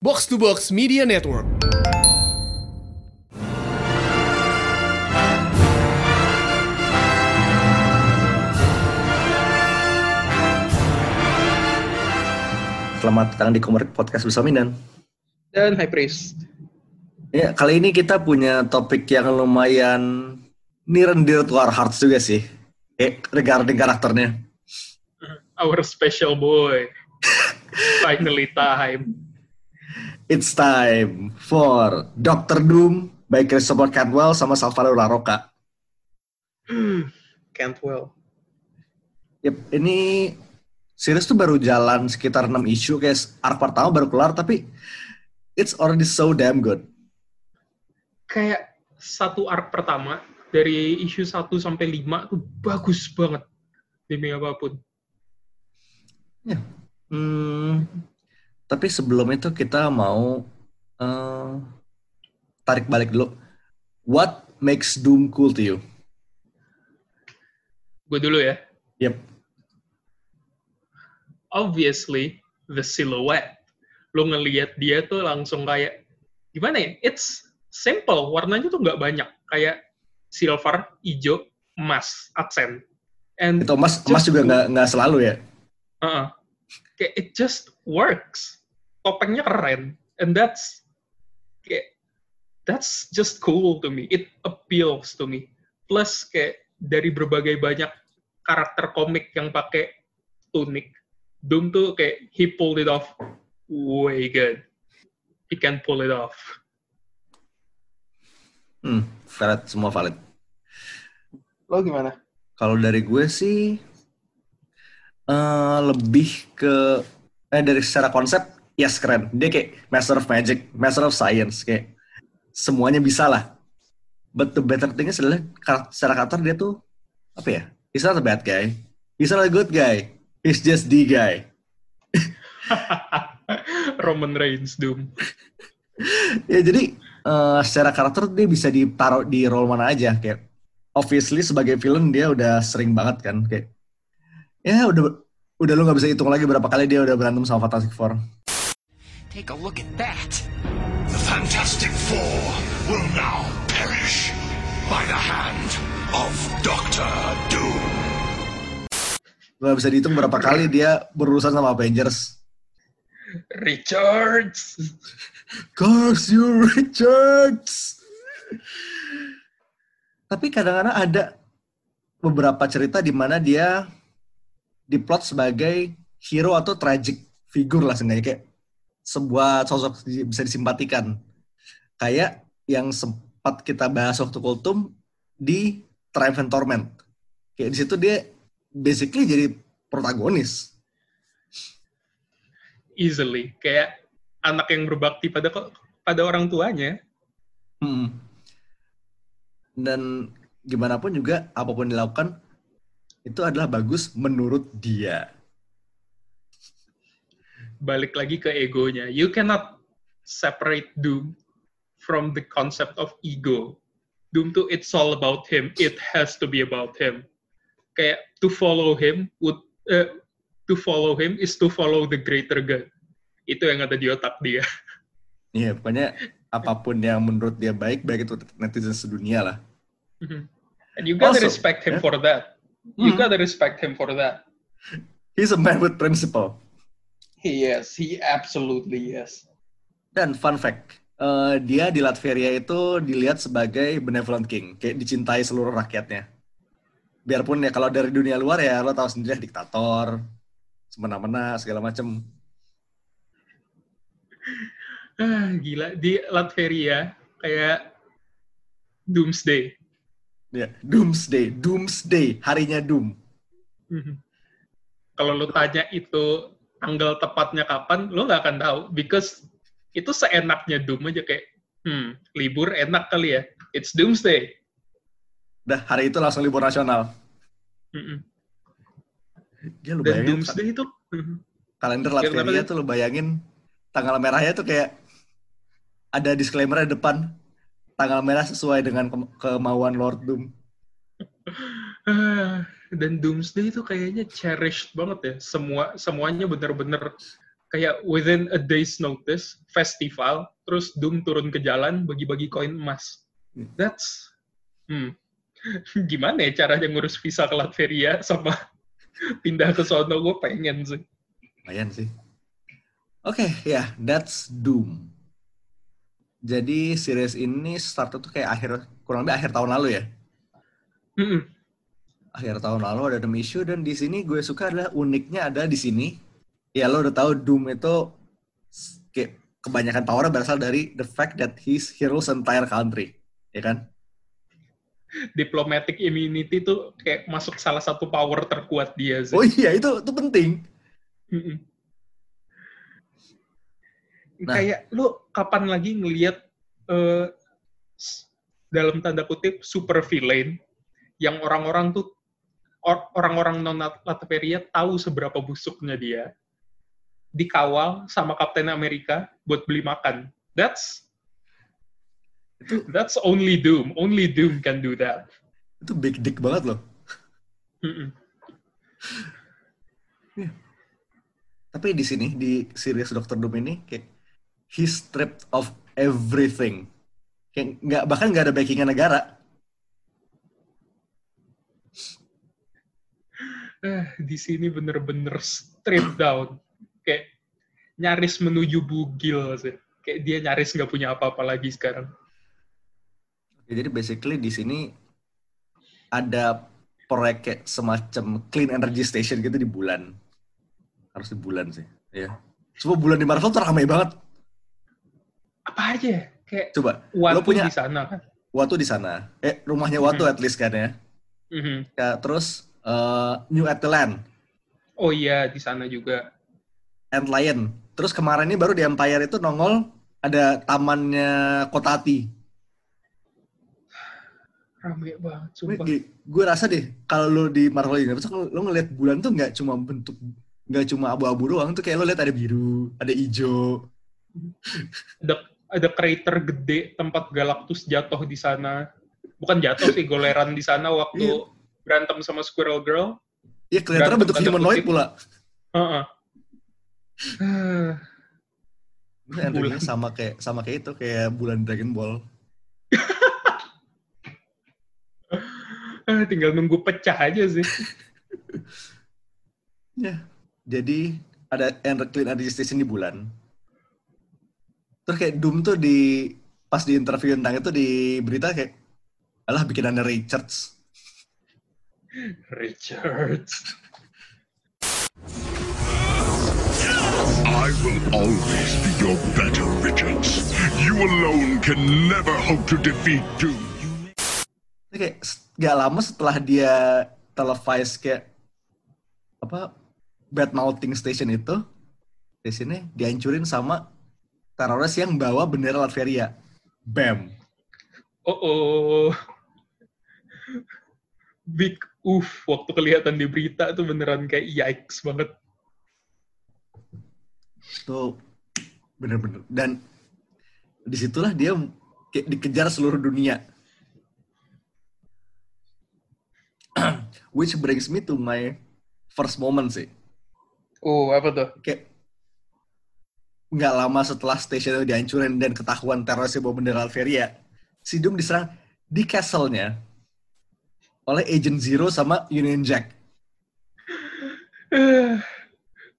Box to Box Media Network. Selamat datang di Komerik Podcast bersama Minan. dan High Priest. Ya, kali ini kita punya topik yang lumayan near and dear to our hearts juga sih. Eh, regarding karakternya. Our special boy. Finally time. It's time for Doctor Doom by Christopher Cantwell sama Salvador LaRocca. Can't well. Yep, ini series tuh baru jalan sekitar 6 isu, kayak arc pertama baru kelar, tapi it's already so damn good. Kayak satu arc pertama dari isu 1 sampai 5 tuh bagus banget demi apa pun. Hmm, tapi sebelum itu kita mau eh, tarik balik dulu. What makes Doom cool to you? Gue dulu ya. Yep. Obviously, the silhouette. Lo ngelihat dia tuh langsung kayak, gimana ya? It's simple. Warnanya tuh nggak banyak. Kayak silver, hijau, emas, aksen. And Itu emas, emas juga nggak nggak selalu ya. Uh, kayak it just works. Topengnya keren, and that's kayak that's just cool to me. It appeals to me. Plus kayak dari berbagai banyak karakter komik yang pakai tunik, Doom tuh kayak he pulled it off way good. He can pull it off. Hmm, valid, semua valid. Lo gimana? Kalau dari gue sih eh lebih ke eh dari secara konsep yes keren. Dia kayak master of magic, master of science kayak semuanya bisa lah. But the better thing is adalah secara karakter dia tuh apa ya? He's not a bad guy. He's not a good guy. He's just the guy. Roman Reigns Doom. ya jadi eh, secara karakter dia bisa ditaruh di role mana aja kayak obviously sebagai villain dia udah sering banget kan kayak ya udah udah lu nggak bisa hitung lagi berapa kali dia udah berantem sama Fantastic Four. Take a look at that. The Fantastic Four will now perish by the hand of Doctor Doom. Nggak bisa dihitung berapa kali dia berurusan sama Avengers. Richards. Curse you Richards. Tapi kadang-kadang ada beberapa cerita di mana dia diplot sebagai hero atau tragic figure lah seenggaknya kayak sebuah sosok bisa disimpatikan. Kayak yang sempat kita bahas waktu Kultum di Triumph and Torment. Kayak di situ dia basically jadi protagonis. Easily. Kayak anak yang berbakti pada pada orang tuanya. Hmm. Dan gimana pun juga apa pun dilakukan itu adalah bagus menurut dia. Balik lagi ke egonya. You cannot separate Doom from the concept of ego. Doom tuh it's all about him. It has to be about him. Kayak to follow him would uh, to follow him is to follow the greater good. Itu yang ada di otak dia. Iya, pokoknya apa pun yang menurut dia baik, baik itu netizen sedunia lah. And you gotta Also, respect him yeah. for that. You Hmm. gotta respect him for that. He's a man with principle. He is. He absolutely is. Dan fun fact, eh, dia di Latveria itu dilihat sebagai benevolent king, kayak dicintai seluruh rakyatnya. Biarpun ya kalau dari dunia luar ya lo tahu sendiri diktator, semena-mena segala macem. Ah, gila. Di Latveria, kayak Doomsday. Ya, doomsday, doomsday, harinya doom. Mhm. Kalau lu tanya itu tanggal tepatnya kapan, lu nggak akan tahu. Because itu seenaknya Doom aja kayak, hmm, libur enak kali ya. It's Doomsday. Dah hari itu langsung libur nasional. Mhm. Dia lu Dan bayangin Doomsday itu, mhm. kalender Ya, Latveria sih? tuh lu bayangin tanggal merahnya tuh kayak ada disclaimer di depan tanggal merah sesuai dengan ke- kemauan Lord Doom. Ah, dan Doomsday itu kayaknya cherished banget ya. Semua semuanya bener-bener kayak within a day's notice festival terus Doom turun ke jalan bagi-bagi koin emas that's hmm gimana ya caranya ngurus visa ke Latveria sama pindah ke sono gue pengen sih Lumayan sih. Oke, ya, that's Doom. Jadi series ini start tuh kayak akhir kurang lebih akhir tahun lalu ya. Mm-mm. Akhir tahun lalu ada enam issue dan di sini gue suka adalah uniknya ada di sini. Ya lo udah tahu Doom itu kayak kebanyakan power berasal dari the fact that he's heroes entire country, ya kan? diplomatic immunity tuh kayak masuk salah satu power terkuat dia sih Oh iya itu itu penting. Nah. Kayak lu kapan lagi ngelihat eh, s- dalam tanda kutip super villain yang orang-orang tuh orang-orang non Latveria tahu seberapa busuknya dia dikawal sama Kapten Amerika buat beli makan. That's that's only Doom. Only Doom can do that. Itu big dick banget loh. Mm-mm. Tapi di sini di series Doctor Doom ini kayak he's stripped of everything. Kayak nggak bahkan nggak ada backingan negara. Eh, di sini bener-bener stripped down. Kayak nyaris menuju bugil sih. Kayak dia nyaris nggak punya apa-apa lagi sekarang. Jadi basically di sini ada proyek kayak semacam clean energy station gitu di bulan. Harus di bulan sih. Ya. Semua bulan di Marvel tuh ramai banget. Apa aja ya? Kayak Coba, Watu lo punya di sana kan. Watu di sana. Eh, rumahnya Watu Hmm. at least kan ya. Mhm. Ya, terus eh, New Atlant, Oh iya, di sana juga. Ant Lion. Terus kemarin ini baru di Empire itu nongol ada tamannya Kotati. Rame banget, sumpah. Gue rasa deh kalau lo di Marvel Universe lo ngeliat bulan tuh nggak cuma bentuk nggak cuma abu-abu doang tuh kayak lo lihat ada biru, ada hijau. Ada, ada crater gede tempat Galactus jatuh di sana. Bukan jatuh sih, goleran di sana waktu Iya. Berantem sama Squirrel Girl. Iya kelihatannya Berantem bentuk humanoid pula. Heeh. Ini energinya Bulan. sama kayak sama kayak itu kayak bulan Dragon Ball. eh, tinggal nunggu pecah aja sih. Ya. Jadi ada clean energy station di bulan. Terus kayak Doom tuh di pas di interview tentang itu di berita kayak alah bikinannya Richards. Richards. I will always be your better, Richards. You alone can never hope to defeat Doom. Kayak s- gak lama setelah dia televise kayak apa bad mouthing station itu stationnya dihancurin sama teroris yang bawa bendera Latveria. Bam. Oh, oh. Big uff waktu kelihatan di berita tuh beneran kayak yikes banget. Itu bener-bener. Dan di situlah dia kayak dikejar seluruh dunia. Which brings me to my first moment sih. Oh, apa tuh? Kayak nggak lama setelah stasiun itu dihancurin dan ketahuan terorisnya bawa bendera Alveria, si Doom diserang di castle-nya oleh Agent Zero sama Union Jack.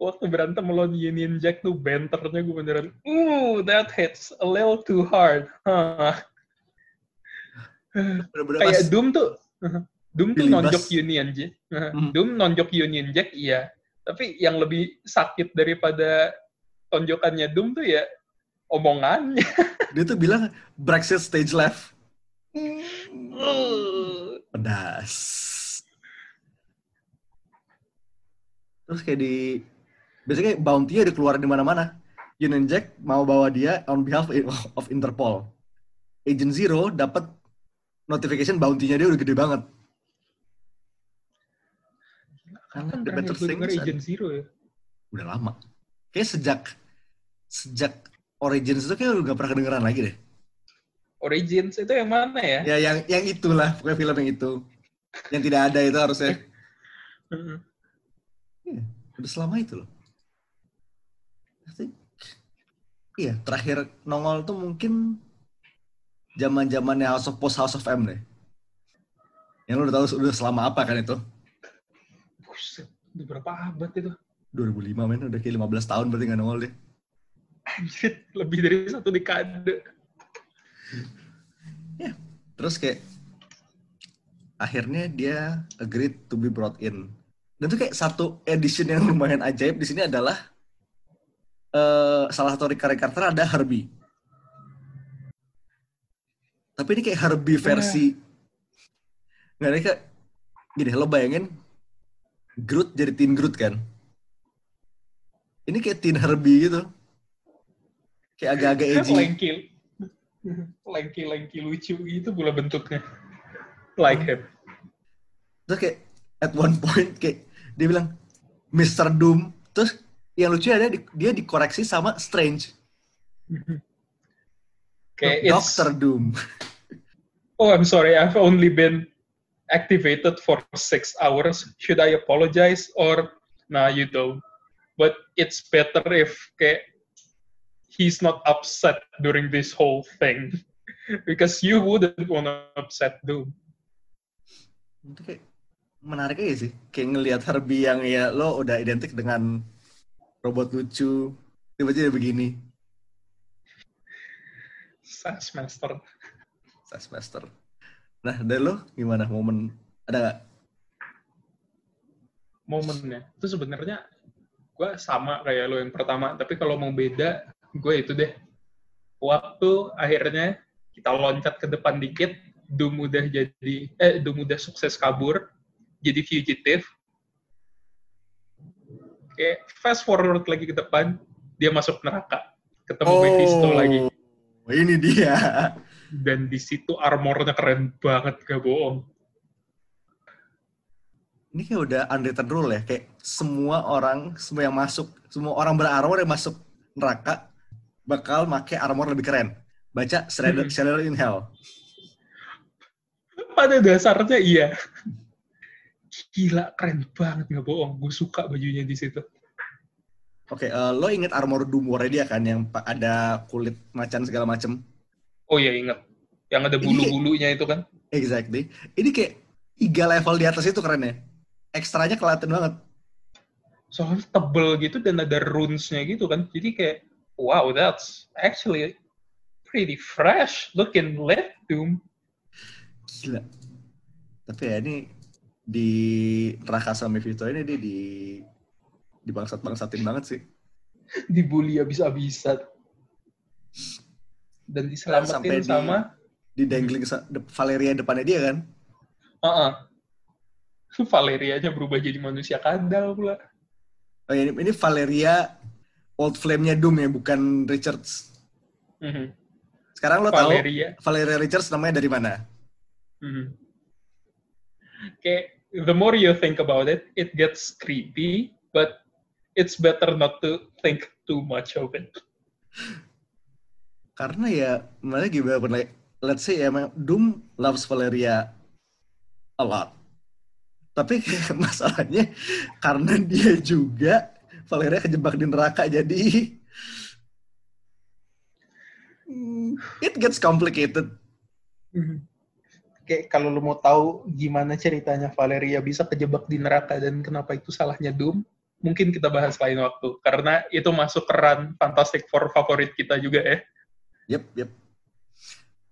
Waktu berantem melawan Union Jack tuh banternya gue beneran, ooh, that hits a little too hard. Huh. Bener-bener Kayak pas- Doom tuh, Doom tuh nonjok Union Jack. Hmm. Doom nonjok Union Jack, iya. Tapi yang lebih sakit daripada tonjokannya Doom tuh ya omongannya. dia tuh bilang Brexit stage left. Uh. Pedas. Terus kayak di biasanya kayak bounty-nya dikeluarin di mana-mana. Union Jack mau bawa dia on behalf of Interpol. Agent Zero dapat notification bounty-nya dia udah gede banget. Karena Kan The Better Things Agent Zero ya. udah lama. Kayak sejak sejak Origins itu kayak udah gak pernah kedengeran lagi deh. Origins itu yang mana ya? Ya yang yang itulah pokoknya film yang itu. Yang tidak ada itu harusnya. Iya, udah selama itu loh. Iya terakhir nongol tuh mungkin zaman zamannya House of Post House of M deh. Yang lu udah tahu udah selama apa kan itu? Buset, udah berapa abad itu? 2005 men, udah kayak 15 tahun berarti nggak nongol deh. Anjir, lebih dari satu dekade. Terus kayak akhirnya dia agreed to be brought in. Dan tuh kayak satu edition yang lumayan ajaib di sini adalah eh salah satu karakter ada Herbie. Tapi ini kayak Herbie versi nggak ada kayak gini lo bayangin Groot jadi Teen Groot kan? Ini kayak Teen Herbie gitu. Kayak agak-agak edgy. Lengki. Lengki-lengki lucu gitu pula bentuknya. Like him. terus kayak at one point kayak dia bilang Mr. Doom terus yang lucu ada di- dia dikoreksi sama Strange Kayak Doctor Doom oh I'm sorry, I've only been activated for six hours. Should I apologize or nah you don't. But it's better if kayak he's not upset during this whole thing. Because you wouldn't wanna upset Doom. itu kayak menarik aja sih kayak ngelihat Herbie yang ya lo udah identik dengan robot lucu tiba-tiba begini Master. Taskmaster nah dari lo gimana momen ada nggak momennya itu sebenarnya gue sama kayak lo yang pertama tapi kalau mau beda gue itu deh. Waktu akhirnya kita loncat ke depan dikit Doom udah jadi eh Doom udah sukses kabur jadi fugitive. Kayak fast forward lagi ke depan dia masuk neraka. Ketemu Mephisto lagi. Oh, ini dia. Dan di situ armornya keren banget gak bohong. Ini kayak udah unwritten rule ya kayak semua orang semua yang masuk semua orang berarmor yang masuk neraka bakal make armor lebih keren. Baca Shredder, Hmm. Shredder in Hell. Pada dasarnya iya. Gila keren banget. Nggak bohong gue suka bajunya di situ. Oke eh, lo inget armor Doom War dia kan yang ada kulit macan segala macem? Oh iya inget yang ada bulu-bulunya itu kan? Exactly. Ini kayak tiga level di atas itu keren ya. Ekstranya kelihatan banget. Soalnya tebel gitu dan ada runes-nya gitu kan. Jadi kayak wow that's actually pretty fresh looking doom gila. Tapi ya ini di neraka sama Mephisto ini dia di di bangsat bangsatin banget sih. Dibully abis-abisan dan Sampai diselamatin di- sama di dangling Valeria depannya dia kan? Uh Valerianya berubah jadi manusia kadal pula. Oh, ini, ini Valeria old flame-nya Doom ya bukan Richards Mhm. sekarang lo tahu Valeria Valeria Richards namanya dari mana Mhm. Kayak the more you think about it, it gets creepy, but it's better not to think too much of it. karena ya malah gimana pun like, let's say ya Doom loves Valeria a lot tapi masalahnya karena dia juga Valeria kejebak di neraka jadi hmm, it gets complicated Kayak kalau lu mau tahu gimana ceritanya Valeria bisa kejebak di neraka dan kenapa itu salahnya Doom, mungkin kita bahas lain waktu. Karena itu masuk ke run Fantastic Four favorit kita juga ya. Yep, yep.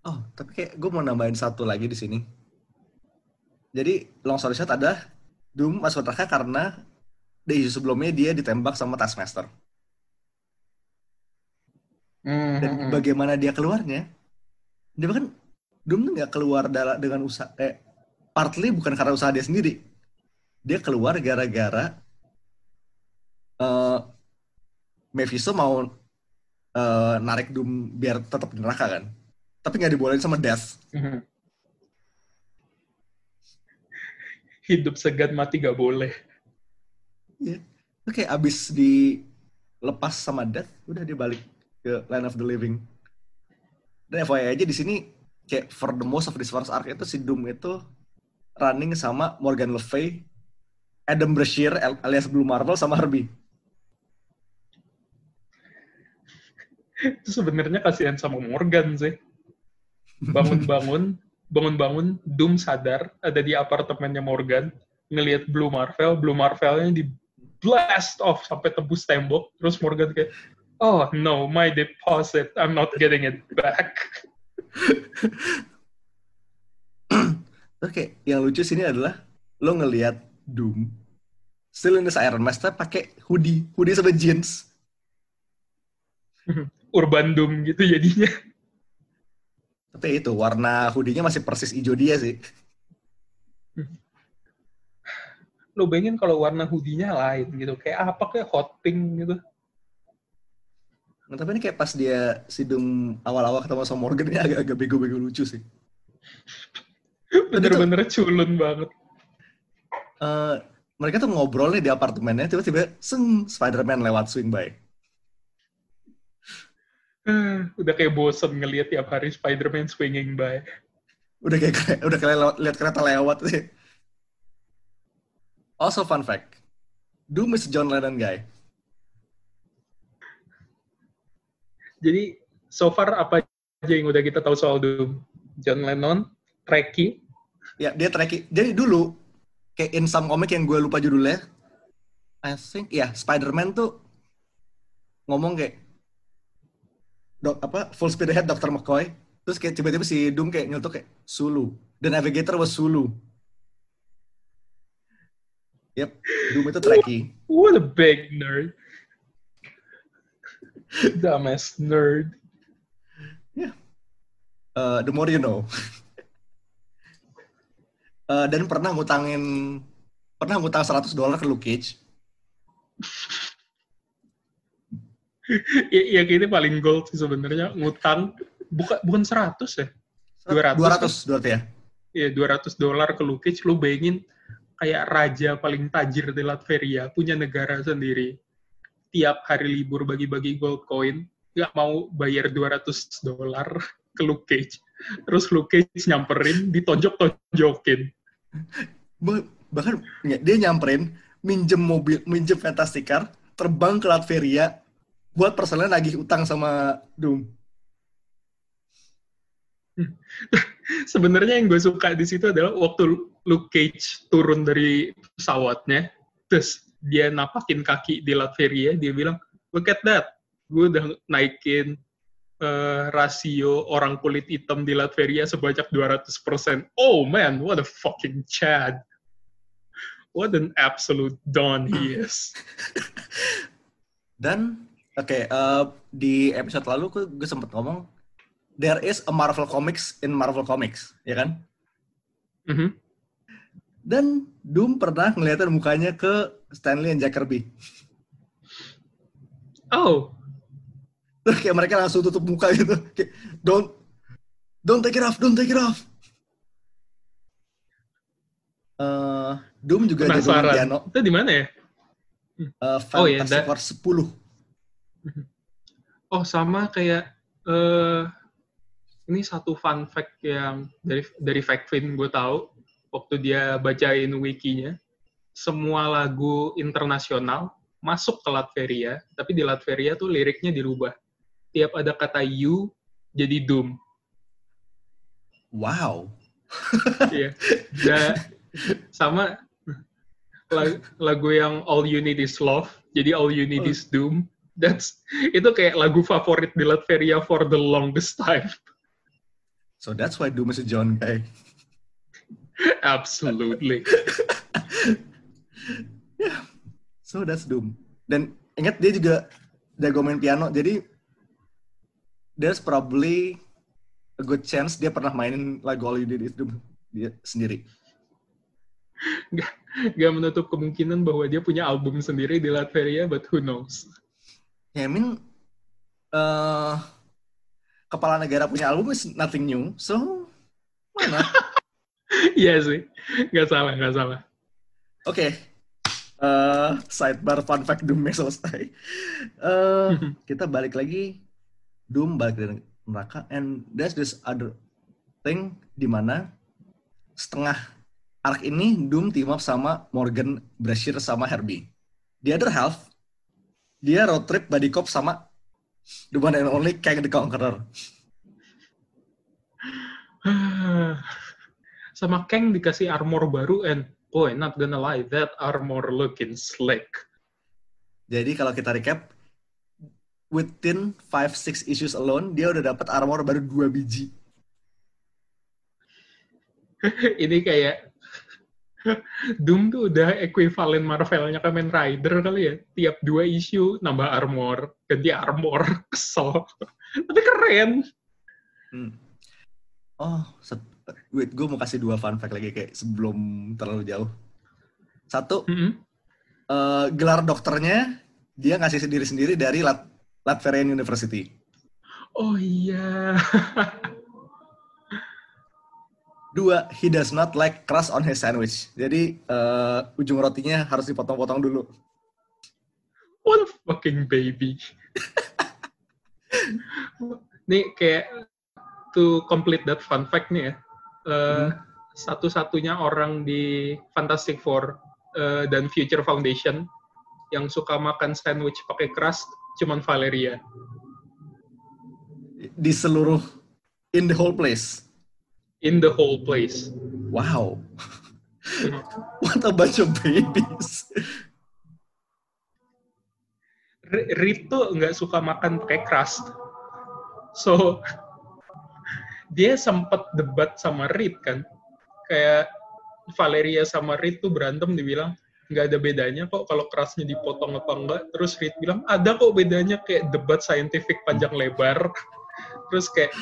Oh, tapi kayak gue mau nambahin satu lagi di sini. Jadi long story short ada Doom masuk neraka karena di isu sebelumnya dia ditembak sama Taskmaster. Dan bagaimana dia keluarnya? Dia bahkan Doom tuh nggak keluar dengan usaha, eh, partly bukan karena usaha dia sendiri. Dia keluar gara-gara eh Mephisto mau eh, narik Doom biar tetap di neraka kan. Tapi nggak dibolehin sama Death. Hidup segan mati gak boleh. Iya. Itu kayak abis dilepas sama Death, udah dia balik ke Land of the Living. Dan FYI aja di sini kayak for the most of this first arc itu si Doom itu running sama Morgan Le Fay, Adam Brashear al- alias Blue Marvel sama Herbie. Itu sebenarnya kasihan sama Morgan sih. Bangun-bangun, bangun-bangun, Doom sadar ada di apartemennya Morgan, ngelihat Blue Marvel, Blue Marvelnya di blast off sampai tembus tembok, terus Morgan kayak, oh no, my deposit, I'm not getting it back. Terus kayak yang lucu sini adalah lo ngelihat Doom still in this Iron Master pakai hoodie, hoodie sama jeans. Urban Doom gitu jadinya. Tapi itu warna hoodie-nya masih persis hijau dia sih. Lo bayangin kalau warna hoodie-nya lain gitu, kayak apa kayak hot pink gitu. Nah, tapi ini kayak pas dia si Doom awal-awal ketemu sama Morgan ini agak-agak bego-bego lucu sih. Bener-bener culun banget. Eh, mereka tuh ngobrol nih di apartemennya, tiba-tiba seng Spider-Man lewat swing by. Udah kayak bosen ngeliat tiap hari Spider-Man swinging by. Udah kayak udah kayak lewat- lihat kereta lewat sih. Also fun fact, Doom is John Lennon guy. Jadi so far apa aja yang udah kita tahu soal Doom? John Lennon, Trekkie, Ya dia tracky. Jadi dulu kayak in some comic yang gue lupa judulnya, I think ya Spider-Man tuh ngomong kayak dok apa full speed ahead Dr. McCoy terus kayak tiba-tiba si Doom kayak nyelutuk kayak Sulu the navigator was Sulu yep. Doom itu tracky. What a big nerd. Dumbass nerd. Uh, the more you know. Uh, dan pernah ngutangin pernah ngutang 100 dolar ke Luke Cage. Ya, ya ini paling gold sih sebenarnya. Ngutang bukan bukan 100 ya. 200 200 200 ya? Ya 200 dolar ke Lukic lu bayangin kayak raja paling tajir di Latveria punya negara sendiri. Tiap hari libur bagi-bagi gold coin, nggak mau bayar 200 dolar ke Lukic. Terus Lukic nyamperin, ditonjok-tonjokin. Bah- bahkan ya, dia nyamperin minjem mobil minjem Fantastic Car terbang ke Latveria buat personelnya nagih utang sama Doom Sebenarnya yang gue suka di situ adalah waktu Luke Cage turun dari pesawatnya, terus dia napakin kaki di Latveria, dia bilang, look at that, gue udah naikin eh, rasio orang kulit hitam di Latveria sebanyak 200%. Oh man, what a fucking Chad. What an absolute don he is. dan oke eh, di episode lalu gue, sempet ngomong there is a Marvel Comics in Marvel Comics ya kan Mhm. Dan Doom pernah ngeliatin mukanya ke Stanley dan Jack Kirby. Oh, terus kayak mereka langsung tutup muka gitu. Kayak don't don't take it off don't take it off. Eh, Doom juga main piano. Itu di mana ya? eh, Oh, iya, Fantastic Four 10 Oh sama kayak eh ini satu fun fact yang dari dari Factvin gue tahu waktu dia bacain wikinya semua lagu internasional masuk ke Latveria tapi di Latveria tuh liriknya dirubah tiap ada kata you jadi doom wow Iya. Da- sama lagu, lagu yang All You Need Is Love, jadi All You Need Is Doom. That's itu kayak lagu favorit di Latveria for the longest time. so that's why Doom is a John guy Absolutely. So that's Doom. Dan ingat dia juga jago main piano, jadi there's probably a good chance dia pernah mainin lagu All You Need Is Doom dia sendiri. Gak menutup kemungkinan bahwa dia punya album sendiri di Latveria, but who knows? Ya, I mean, eh, kepala negara punya album is nothing new, so mana? Iya sih, nggak salah, nggak salah. Oke, Eh, sidebar fun fact Doom-nya selesai. Eh, kita balik lagi, Doom balik dari neraka, and there's this other thing di mana setengah arc ini Doom team up sama Morgan, Brashear, sama Herbie. The other half, dia road trip buddy cop sama The one and only Kang the Conqueror. Sama Kang dikasih armor baru and boy, not gonna lie, that armor looking slick. Jadi kalau kita recap, within 5-6 issues alone, dia udah dapat armor baru dua biji. Ini kayak Doom tuh udah equivalent Marvelnya Kamen Rider kali ya. Tiap dua isu nambah armor, ganti armor, kesel. Tapi keren. Hmm. Oh, set- wait, gue mau kasih dua fun fact lagi kayak sebelum terlalu jauh. Satu, Mm-mm. eh, gelar dokternya dia ngasih sendiri-sendiri dari Lat Latverian University. Oh iya. Dua, he does not like crust on his sandwich. Jadi eh, ujung rotinya harus dipotong-potong dulu. What a fucking baby. nih kayak to complete that fun fact nih ya. Eh, Satu-satunya orang di Fantastic Four eh, dan Future Foundation yang suka makan sandwich pakai crust cuman Valeria. Di seluruh, in the whole place. In the whole place. Wow. What a bunch of babies. R- Reed tuh nggak suka makan pakai crust. So, dia sempet debat sama Reed kan. Kayak Valeria sama Reed tuh berantem dibilang nggak ada bedanya kok kalau crustnya dipotong apa enggak. Terus Reed bilang ada kok bedanya kayak debat saintifik panjang lebar. Terus kayak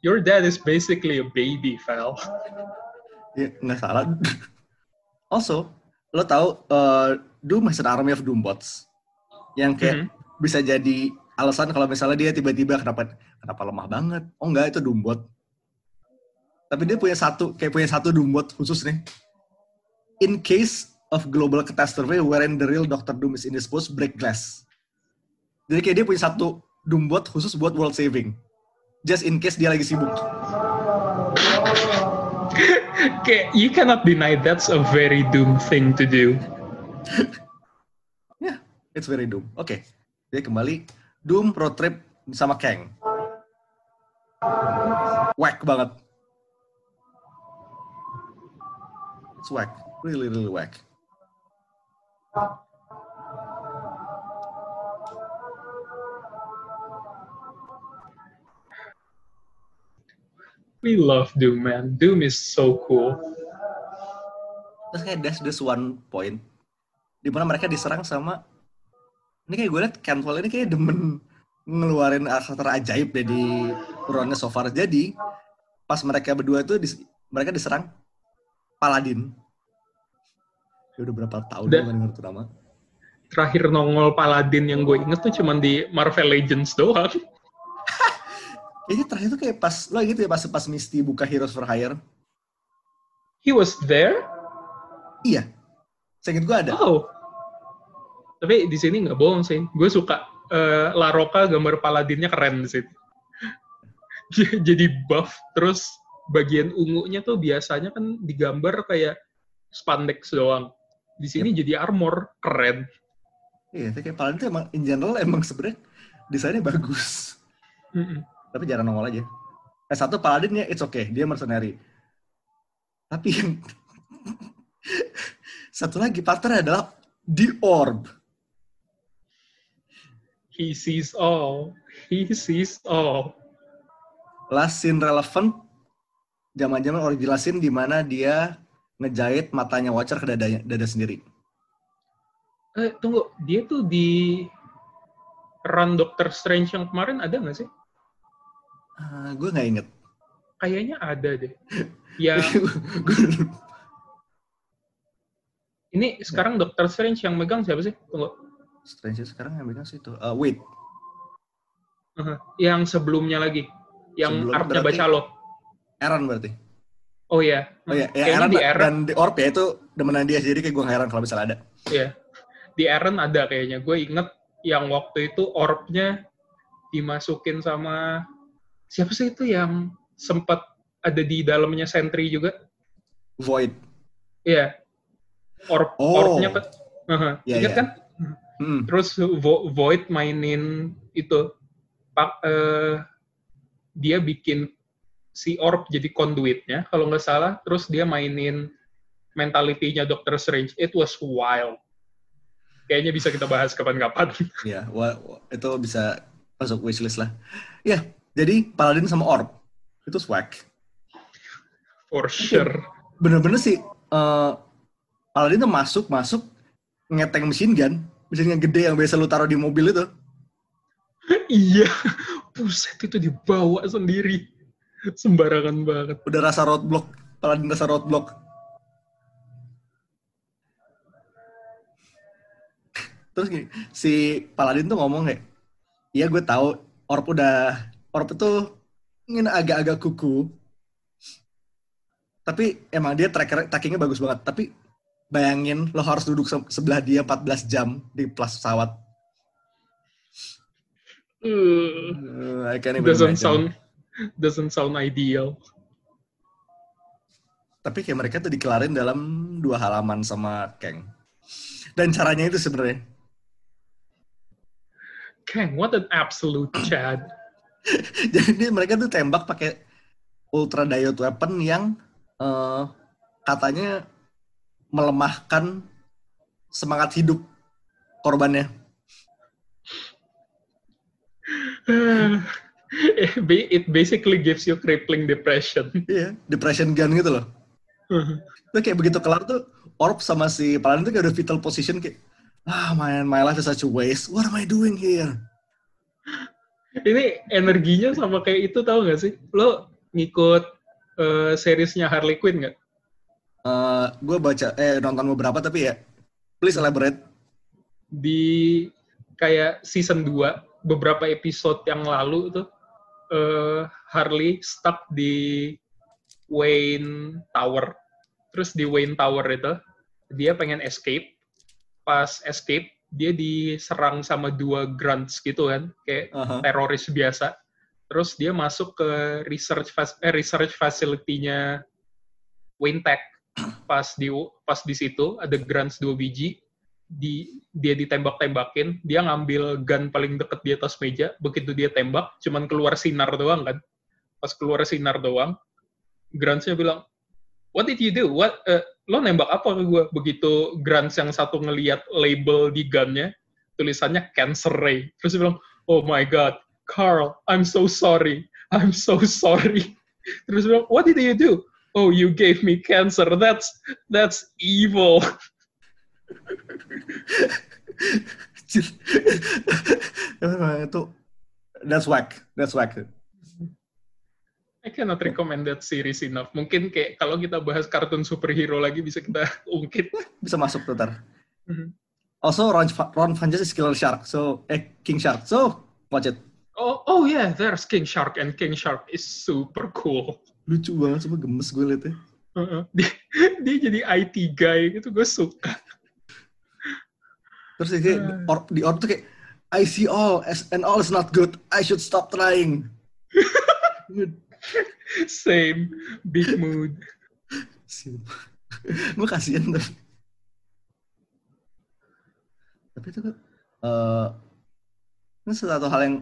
your dad is basically a baby, Val. Ya, nggak salah. Also, lo tahu uh, Doom has an army of Doombots yang kayak Mhm. bisa jadi alasan kalau misalnya dia tiba-tiba kenapa kenapa lemah banget. Oh enggak itu Doombot. Tapi dia punya satu kayak punya satu Doombot khusus nih. In case of global catastrophe wherein the real Dr. Doom is indisposed, break glass. Jadi kayak dia punya satu Doombot khusus buat world saving. Just in case dia lagi sibuk. Kayak you cannot deny that's a very doom thing to do. Ya, it's very Doom. Oke, dia kembali Doom road trip sama Kang. Whack banget. It's whack. Really, really whack. We love Doom, man. Doom is so cool. Terus kayak there's this one point di mana mereka diserang sama ini kayak gue liat Cantwell ini kayak demen ngeluarin karakter ajaib deh di runnya so far. Jadi pas mereka berdua itu dis- mereka diserang Paladin. Ya udah berapa tahun Udah. gue denger tuh nama. Terakhir nongol Paladin yang gue inget tuh cuman di Marvel Legends doang. Kayaknya terakhir tuh kayak pas lo gitu ya pas pas Misty buka Heroes for Hire. He was there? Iya. Seinget gue ada. Oh. Tapi di sini nggak bohong sih. Gue suka eh, La Roca gambar Paladinnya keren di situ. Jadi buff, terus bagian ungunya tuh biasanya kan digambar kayak spandex doang. Di sini jadi armor, keren. Iya, tapi kayak Paladin tuh emang in general emang sebenarnya desainnya bagus. Mm-mm. Tapi jarang nongol aja. Eh, satu Paladin ya it's okay, dia mercenary. Tapi yang satu lagi partner adalah The Orb. He sees all. He sees all. Last scene relevant zaman-zaman orang jelasin di mana dia ngejahit matanya Watcher ke dadanya, dada sendiri. Eh, tunggu. Dia tuh di run Doctor Strange yang kemarin ada nggak sih? Ah, gue nggak inget. Kayaknya ada deh. Ya, ini sekarang Doctor Strange yang megang siapa sih? Tunggu. Strange sekarang yang megang situ. Uh, wait, Aha. Yang sebelumnya lagi. Yang Sebelumnya artnya baca lo. Aaron berarti. Oh iya. Oh iya, ya Kayaknya Aaron di Aaron, dan The Orb ya itu demenan dia jadi kayak gue heran kalau misalnya ada. iya. Di Aaron ada kayaknya. Gue inget yang waktu itu orbnya dimasukin sama siapa sih itu yang sempat ada di dalamnya Sentry juga? Void. Iya. Orb Oh. orbnya ke Aha. Iya, Ingat iya. kan? Hmm. Terus Vo- Void mainin itu pak eh, dia bikin si Orb jadi conduitnya kalau nggak salah. Terus dia mainin mentality-nya Doctor Strange. It was wild. Kayaknya bisa kita bahas kapan-kapan. Ya, itu bisa masuk wishlist lah. Ya, jadi Paladin sama Orb itu swag. For sure. Bener-bener sih, eh Paladin tuh masuk, masuk, ngeteng mesin gun, mesin gun gede yang biasa lu taruh di mobil itu. iya. Buset itu dibawa sendiri. Sembarangan banget. Udah rasa roadblock, Paladin rasa roadblock. Terus gini, si Paladin tuh ngomong kayak, iya gue tahu Orb udah, Orb itu ingin agak-agak kuku. Tapi emang dia tracker, trackingnya bagus banget. Tapi bayangin lo harus duduk se- sebelah dia 14 jam di plus pesawat. Uh, Uh, I can't even doesn't imagine. sound doesn't sound ideal. Tapi kayak mereka tuh dikelarin dalam dua halaman sama Kang. Dan caranya itu sebenarnya. Kang, what an absolute Chad. Jadi mereka tuh tembak pakai ultra diode weapon yang eh, katanya melemahkan semangat hidup korbannya. it basically gives you crippling depression. Iya, depression gun gitu loh. Tuh kayak begitu kelar tuh Orb sama si Paladin tuh kayak udah fetal position kayak ah man, my life is such a waste. What am I doing here? Ini energinya sama kayak itu tahu nggak sih? Lo ngikut eh, seriesnya Harley Quinn nggak? Eh gue baca eh nonton beberapa tapi ya please elaborate. Di kayak season 2 beberapa episode yang lalu tuh eh, Harley stuck di Wayne Tower. Terus di Wayne Tower itu dia pengen escape. Pas escape dia diserang sama dua grunts gitu kan, kayak Aha. teroris biasa. Terus dia masuk ke research fas- eh, research facility-nya Wayne Tech. Pas di pas di situ ada grunts dua biji, di dia ditembak-tembakin, dia ngambil gun paling deket di atas meja, begitu dia tembak, cuman keluar sinar doang kan. Pas keluar sinar doang, grunts-nya bilang, "What did you do? What eh, lo nembak apa ke gue?" Begitu grunts yang satu ngeliat label di gunnya, tulisannya cancer ray. Terus dia bilang, "Oh my god, Carl, I'm so sorry. I'm so sorry." Terus dia bilang, "What did you do?" Oh, you gave me cancer. That's that's evil. Itu that's whack, that's whack. I cannot recommend that series enough. Mungkin kayak kalau kita bahas kartun superhero lagi bisa kita ungkit. Bisa masuk tuh ntar. Mhm. Also Ron, Ron Funches is Killer Shark, so eh King Shark, so watch it. Oh, oh yeah, there's King Shark and King Shark is super cool. Lucu banget, cuma gemes gue liatnya. Heeh. dia, dia jadi IT guy gitu, gue suka. Terus dia kayak, Ah. or, di Orb tuh kayak, I see all, as- and all is not good. I should stop trying. Same, big mood. gue kasihan tuh. Tapi itu kan, eh ini satu hal yang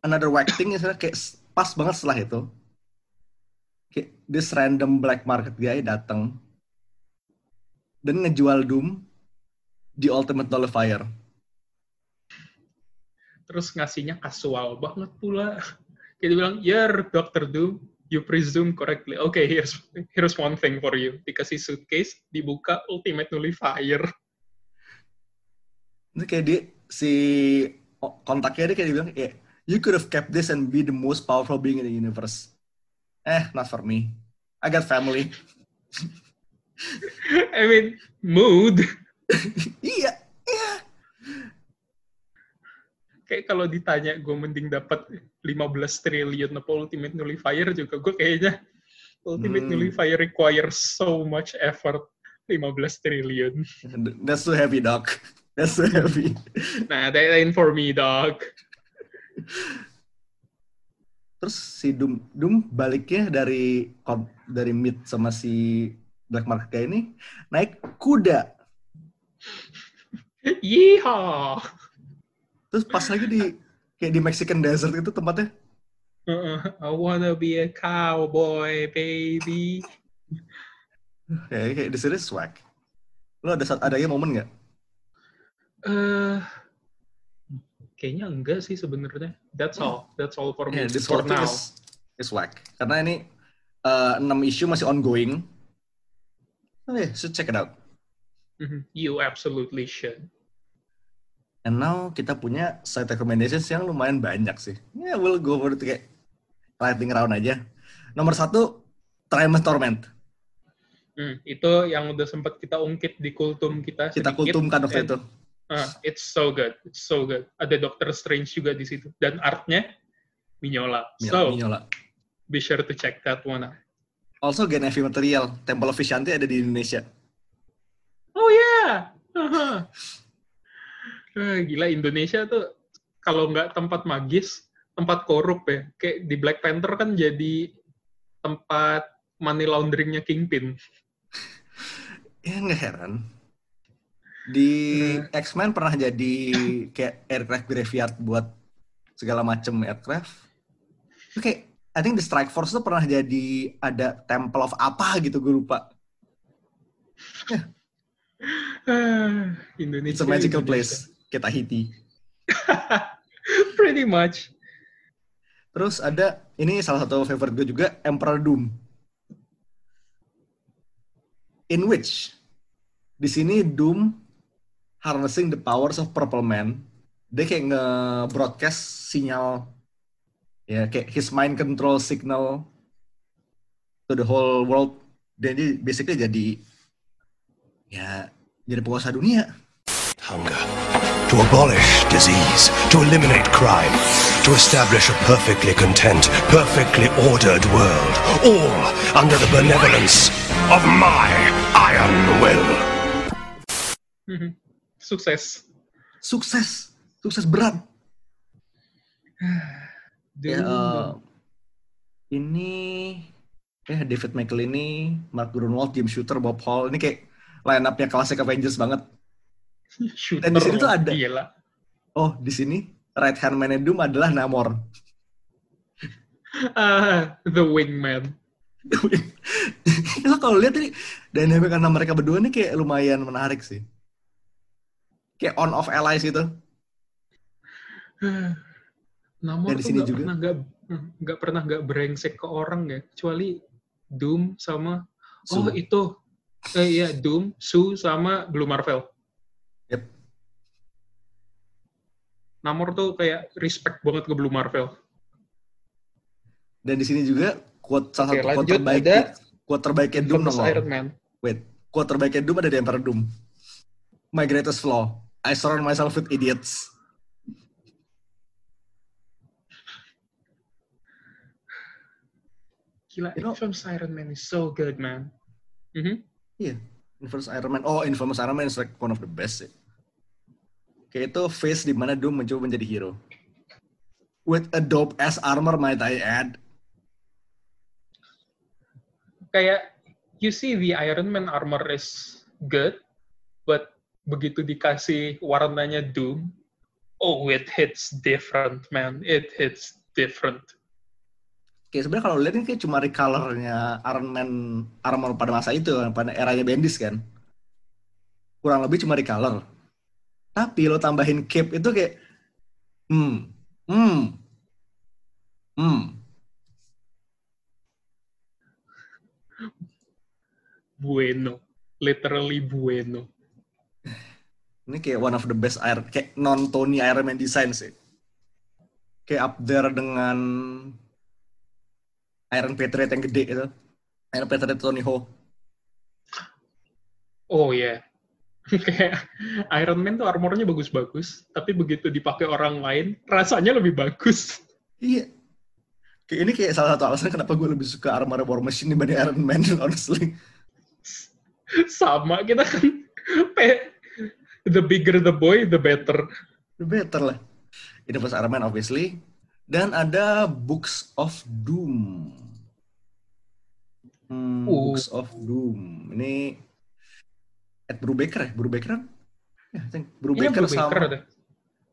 another whack thing is kayak s- pas banget setelah itu. This random black market guy datang dan ngejual Doom di Ultimate Nullifier. Terus ngasihnya kasual banget pula. Kayak dia bilang, you're Dr. Doom, you presume correctly. Okay, here's here's one thing for you. Dikasih suitcase, dibuka Ultimate Nullifier. Itu kayak dia si kontaknya dia kayak dibilang kayak you could have kept this and be the most powerful being in the universe. Eh, not for me. I got family. I mean, mood. iya, iya. Kayak kalau ditanya gue mending dapat 15 triliun apa Ultimate Nullifier juga gue kayaknya Ultimate Hmm. Nullifier requires so much effort 15 triliun. That's too heavy, doc. That's too heavy. Nah, that ain't for me, dog. Terus si Doom, Doom baliknya dari dari Mid sama si Black Market kayak ini naik kuda. Yeehaw. Terus pas lagi di kayak di Mexican desert itu tempatnya. Uh, I wanna be a cowboy, baby. Kayak kayak di sini swag. Lo ada saat adanya momen nggak? Eh, kayaknya enggak sih sebenarnya. That's all. That's all for me Yeah, this for now. is, is whack. Karena ini eh, enam isu masih ongoing. Oh yeah, so check it out. Mhm. You absolutely should. And now kita punya side recommendations yang lumayan banyak sih. Yeah, we'll go for it kayak lightning round aja. Nomor satu, Triumph Torment. Hmm, itu yang udah sempat kita ungkit di kultum kita. Kita sedikit. kultumkan waktu itu. Uh, it's so good. It's so good. Ada Doctor Strange juga di situ. Dan artnya Mignola. Mi- So, Mignola. be sure to check that one out. Also Gen Heavy Material, Temple of Vishanti ada di Indonesia. Oh yeah. Haha. Eh, Gila Indonesia tuh kalau nggak tempat magis, tempat korup ya. Kayak di Black Panther kan jadi tempat money launderingnya Kingpin. Ya nggak heran. Di X-Men pernah jadi kayak aircraft graveyard buat segala macam aircraft. Itu kayak I think the Strike Force tuh pernah jadi ada Temple of apa gitu gue lupa. Ah, Indonesia. It's a magical Indonesia. place. Kayak Tahiti. Pretty much. Terus ada ini salah satu favorite gue juga Emperor Doom. In which di sini Doom harnessing the powers of Purple Man. Dia kayak nge-broadcast sinyal ya kayak his mind control signal to the whole world. Dan dia basically jadi ya jadi penguasa dunia. Hunger. To abolish disease, to eliminate crime, to establish a perfectly content, perfectly ordered world, all under the benevolence of my iron will. Sukses. Sukses, sukses berat. Ya, eh, ini ya David McLeany, Mark Grunwald, Jim Shooter, Bob Hall. Ini kayak line up-nya klasik Avengers banget. Shooter dan di sini tuh ada- Gila. Oh, di sini right hand man Doom adalah Namor. Ah, the wingman. Lo kalau lihat ini dynamic antara mereka berdua ini kayak lumayan menarik sih. Kayak on off allies gitu. Namor Dan di tuh sini nggak juga. pernah nggak nggak pernah nggak brengsek ke orang ya, kecuali Doom sama So, oh itu eh iya Doom, Sue sama Blue Marvel. Yep. Namor tuh kayak respect banget ke Blue Marvel. dan di sini juga quote salah Oke, satu quote terbaik ada quote terbaiknya Doom. Iron Man. Wait, quote terbaiknya Doom ada di Emperor Doom. My greatest flaw, I surround myself with idiots. Gila, You know- Infamous Iron Man is so good, man. Mhm. Infamous Iron Man. Oh, Infamous Iron Man is like one of the best sih. Kayak itu phase di mana Doom mencoba menjadi hero. With a dope ass armor might I add. Kayak you see the Iron Man armor is good, but begitu dikasih warnanya Doom, oh it hits different, man. It hits different. Kayak sebenarnya kalau lihat ini kayak cuma recolornya Iron Man armor pada masa itu, pada eranya Bendis kan. Kurang lebih cuma recolor. Tapi lo tambahin cape itu kayak hmm, hmm, hmm. Bueno. Literally bueno. Ini kayak one of the best Iron, kayak non Tony Iron Man design sih. Kayak up there dengan Iron Patriot yang gede itu. Iron Patriot Tony Hawk. Oh ya. Kayak Iron Man tuh armornya bagus-bagus, tapi begitu dipakai orang lain, rasanya lebih bagus. Iya. Kayak ini kayak salah satu alasan kenapa gue lebih suka armor War Machine dibanding Iron Man, honestly. Sama kita kan pe- the bigger the boy, the better. The better lah. Ini pas Iron Man obviously. Dan ada Books of Doom. Hmm, Uh. Books of Doom. Ini Ed Brubaker ya? Brubaker kan? I think Ini Brubaker Brubaker sama deh.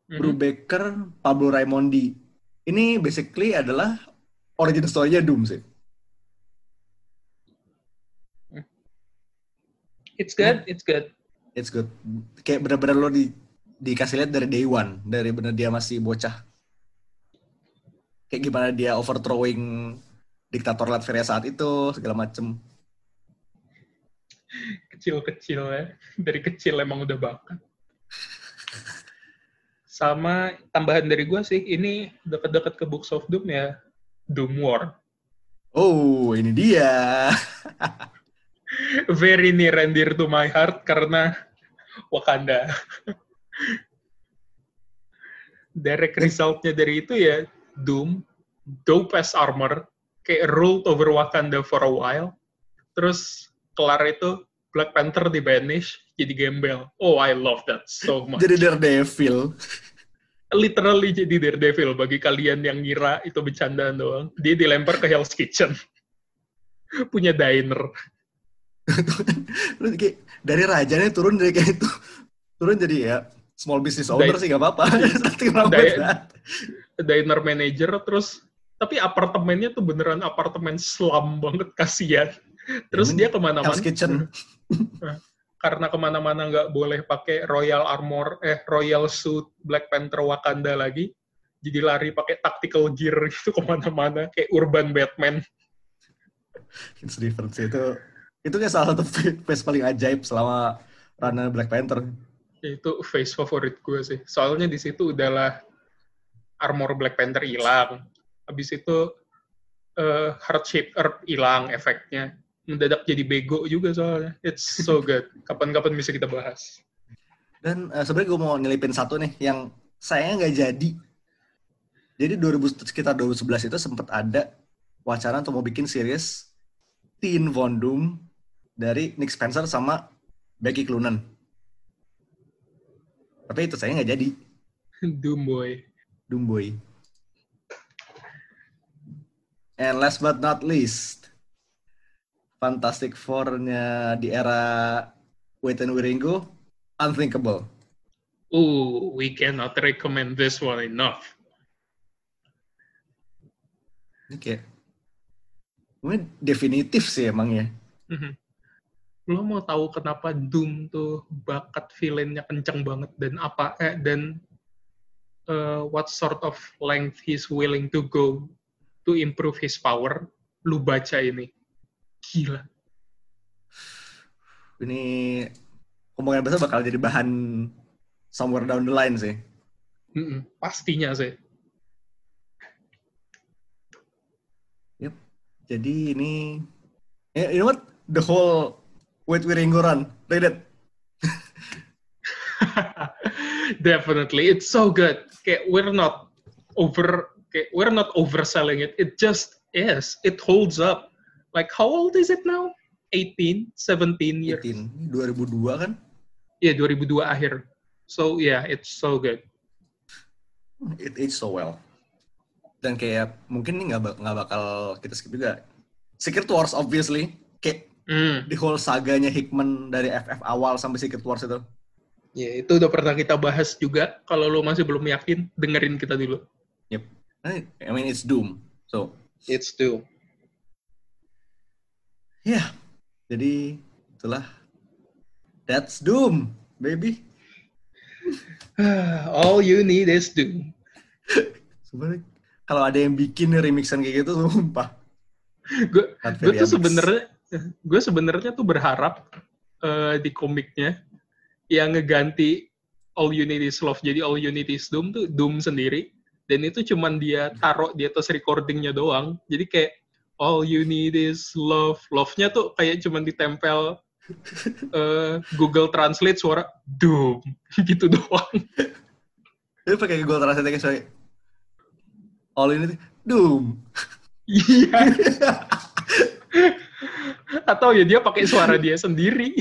Mhm. Brubaker, Pablo Raimondi. Ini basically adalah origin story-nya Doom sih. It's good, it's good. It's good. Kayak bener-bener lo di, dikasih lihat dari day one, dari bener dia masih bocah. Kayak gimana dia overthrowing diktator Latveria saat itu, segala macem. Kecil-kecil ya. Dari kecil emang udah bakat. Sama tambahan dari gue sih, ini deket-deket ke Books of Doom ya, Doom War. Oh, ini dia. Very near and dear to my heart karena Wakanda. Direct resultnya dari itu ya Doom, dope as armor, kayak ruled over Wakanda for a while. Terus kelar itu Black Panther di banish jadi gembel. Oh, I love that so much. Jadi Daredevil. Literally jadi Daredevil bagi kalian yang ngira itu bercandaan doang. Dia dilempar ke Hell's Kitchen. Punya diner. Terus kayak dari rajanya turun dari kayak itu. Turun jadi ya small business owner Dai- sih gak apa-apa. That. diner manager terus tapi apartemennya tuh beneran apartemen slum banget kasihan terus dia ke mana-mana Kitchen. karena ke mana-mana nggak boleh pakai royal armor eh royal suit Black Panther Wakanda lagi jadi lari pakai tactical gear gitu ke mana-mana kayak urban Batman It's different sih. Itu itu kayak salah satu face paling ajaib selama runner Black Panther. itu face favorit gue sih. Soalnya di situ udahlah armor Black Panther hilang. Habis itu eh, heart shape herb hilang efeknya. Mendadak jadi bego juga soalnya. It's so good. Kapan-kapan bisa kita bahas. Dan eh, sebenarnya gue mau nyelipin satu nih yang sayangnya nggak jadi. Jadi 2000 sekitar 2011 itu sempat ada wacana untuk mau bikin series Teen Von Doom dari Nick Spencer sama Becky Cloonan. Tapi itu saya nggak jadi Doom Boy Doom Boy. And last but not least, Fantastic Four-nya di era Wait and Wiringo, Unthinkable. Ooh, we cannot recommend this one enough. Ini kayak ini definitif sih emang ya. Mhm. Lo mau tahu kenapa Doom tuh bakat villainnya kenceng banget dan apa eh, dan uh, what sort of length he's willing to go to improve his power? Lu baca ini. Gila. Ini kemungkinan besar bakal jadi bahan somewhere down the line sih. Mm-mm, pastinya sih. Yep. Jadi ini ya, you know what? The whole Wait Wiringo run. Read it. Definitely, it's so good. Kayak we're not over, kayak we're not overselling it. It just is. It holds up. Like how old is it now? 18, 17 years. 18. 2002 kan? Iya, 2002 akhir. So yeah, it's so good. It aged so well. Dan kayak mungkin ini nggak bak- nggak bakal kita skip juga. Secret Wars obviously. Hmm. the whole saganya Hickman dari FF awal sampai Secret Wars itu. Ya, itu udah pernah kita bahas juga. Kalau lo masih belum yakin, dengerin kita dulu. Yep. I mean it's Doom. So It's too. ya. Jadi itulah. That's Doom, baby. All you need is Doom. Sebenarnya kalau ada yang bikin remixan kayak gitu, sumpah. Gue tuh sebenarnya gue sebenarnya tuh berharap eh, di komiknya yang ngeganti All You Need Is Love jadi All You Need Is Doom tuh Doom sendiri dan itu cuman dia taruh di atas recordingnya doang jadi kayak All You Need Is Love love-nya tuh kayak cuman ditempel eh, Google Translate suara Doom gitu doang Dia pakai Google Translate kayak sorry. All ini tuh, Doom. iya atau ya dia pakai suara dia sendiri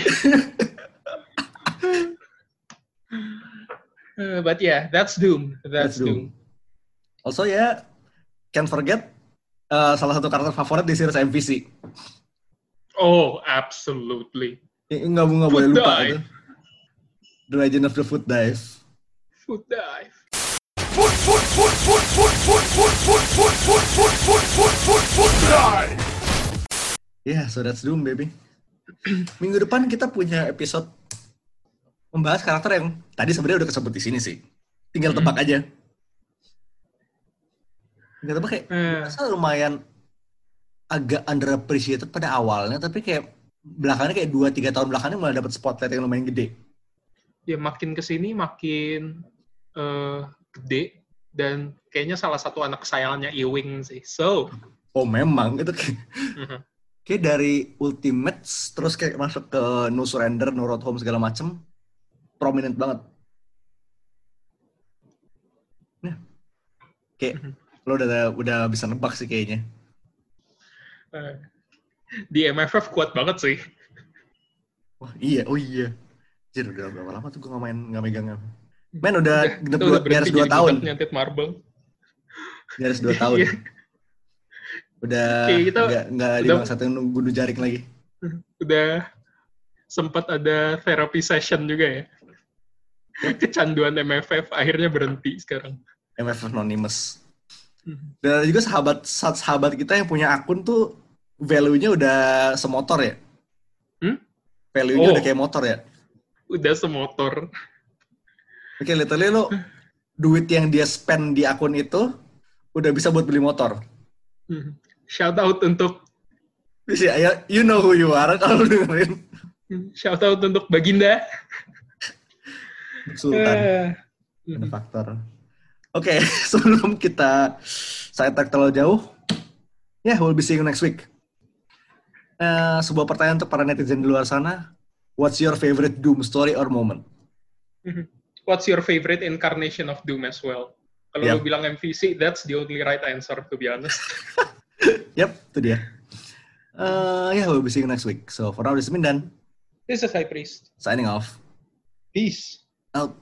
Eh, but yeah, that's Doom. That's, That's Doom. Doom. Also ya, can't forget uh, salah satu karakter favorit di series MVC. Oh, absolutely. Nggak nggak boleh lupa itu. The Legend of the Foot Dive. Foot dive. Foot, foot, foot, foot, Yeah, so that's Doom, baby. Minggu depan kita punya episode membahas karakter yang tadi sebenarnya udah kesebut di sini sih. Tinggal Hmm. tebak aja. Tinggal tebak kayak rasa lumayan agak underappreciated pada awalnya, tapi kayak belakangnya kayak 2-3 tahun belakangnya malah dapat spotlight yang lumayan gede. ya makin ke sini makin eh, gede dan kayaknya salah satu anak kesayangannya Ewing sih. So, Oh memang, itu kayak, mhm. Kayak dari Ultimates, terus kayak masuk ke No Surrender, No Road Home segala macem, prominent banget. Nah, kayak Mhm. lo udah udah bisa nebak sih kayaknya. Eh, di MFF kuat banget sih. Wah iya, oh iya. Jadi udah berapa lama tuh gue nggak main nggak megang Men udah genep kita dua, di atas dua jadi tahun, budak nyantet marble. di atas dua tahun. Iya. Udah Oke, kita nggak nggak nunggu jaring lagi. Udah sempat ada therapy session juga ya. Kecanduan MFF akhirnya berhenti sekarang. MF Anonymous. Mhm. Dan ada juga sahabat sahabat kita yang punya akun tuh value-nya udah semotor ya. Hmm? Value-nya Oh. udah kayak motor ya. Udah semotor. Oke, literally lo duit yang dia spend di akun itu udah bisa buat beli motor. Mhm. Shout out untuk ya, you know who you are kalau dengerin shout out untuk Baginda. Sultan. Ada faktor. Oke, sebelum kita sidetrack terlalu jauh, ya yeah, we'll be seeing you next week. Eh, sebuah pertanyaan untuk para netizen di luar sana. What's your favorite Doom story or moment? What's your favorite incarnation of Doom as well? Kalau Yep. lu bilang MVC, that's the only right answer to be honest. Yep, itu dia. Uh, yeah, we'll be seeing you next week. So for now, this is Mindan, This is High Priest. signing off. Peace. Out.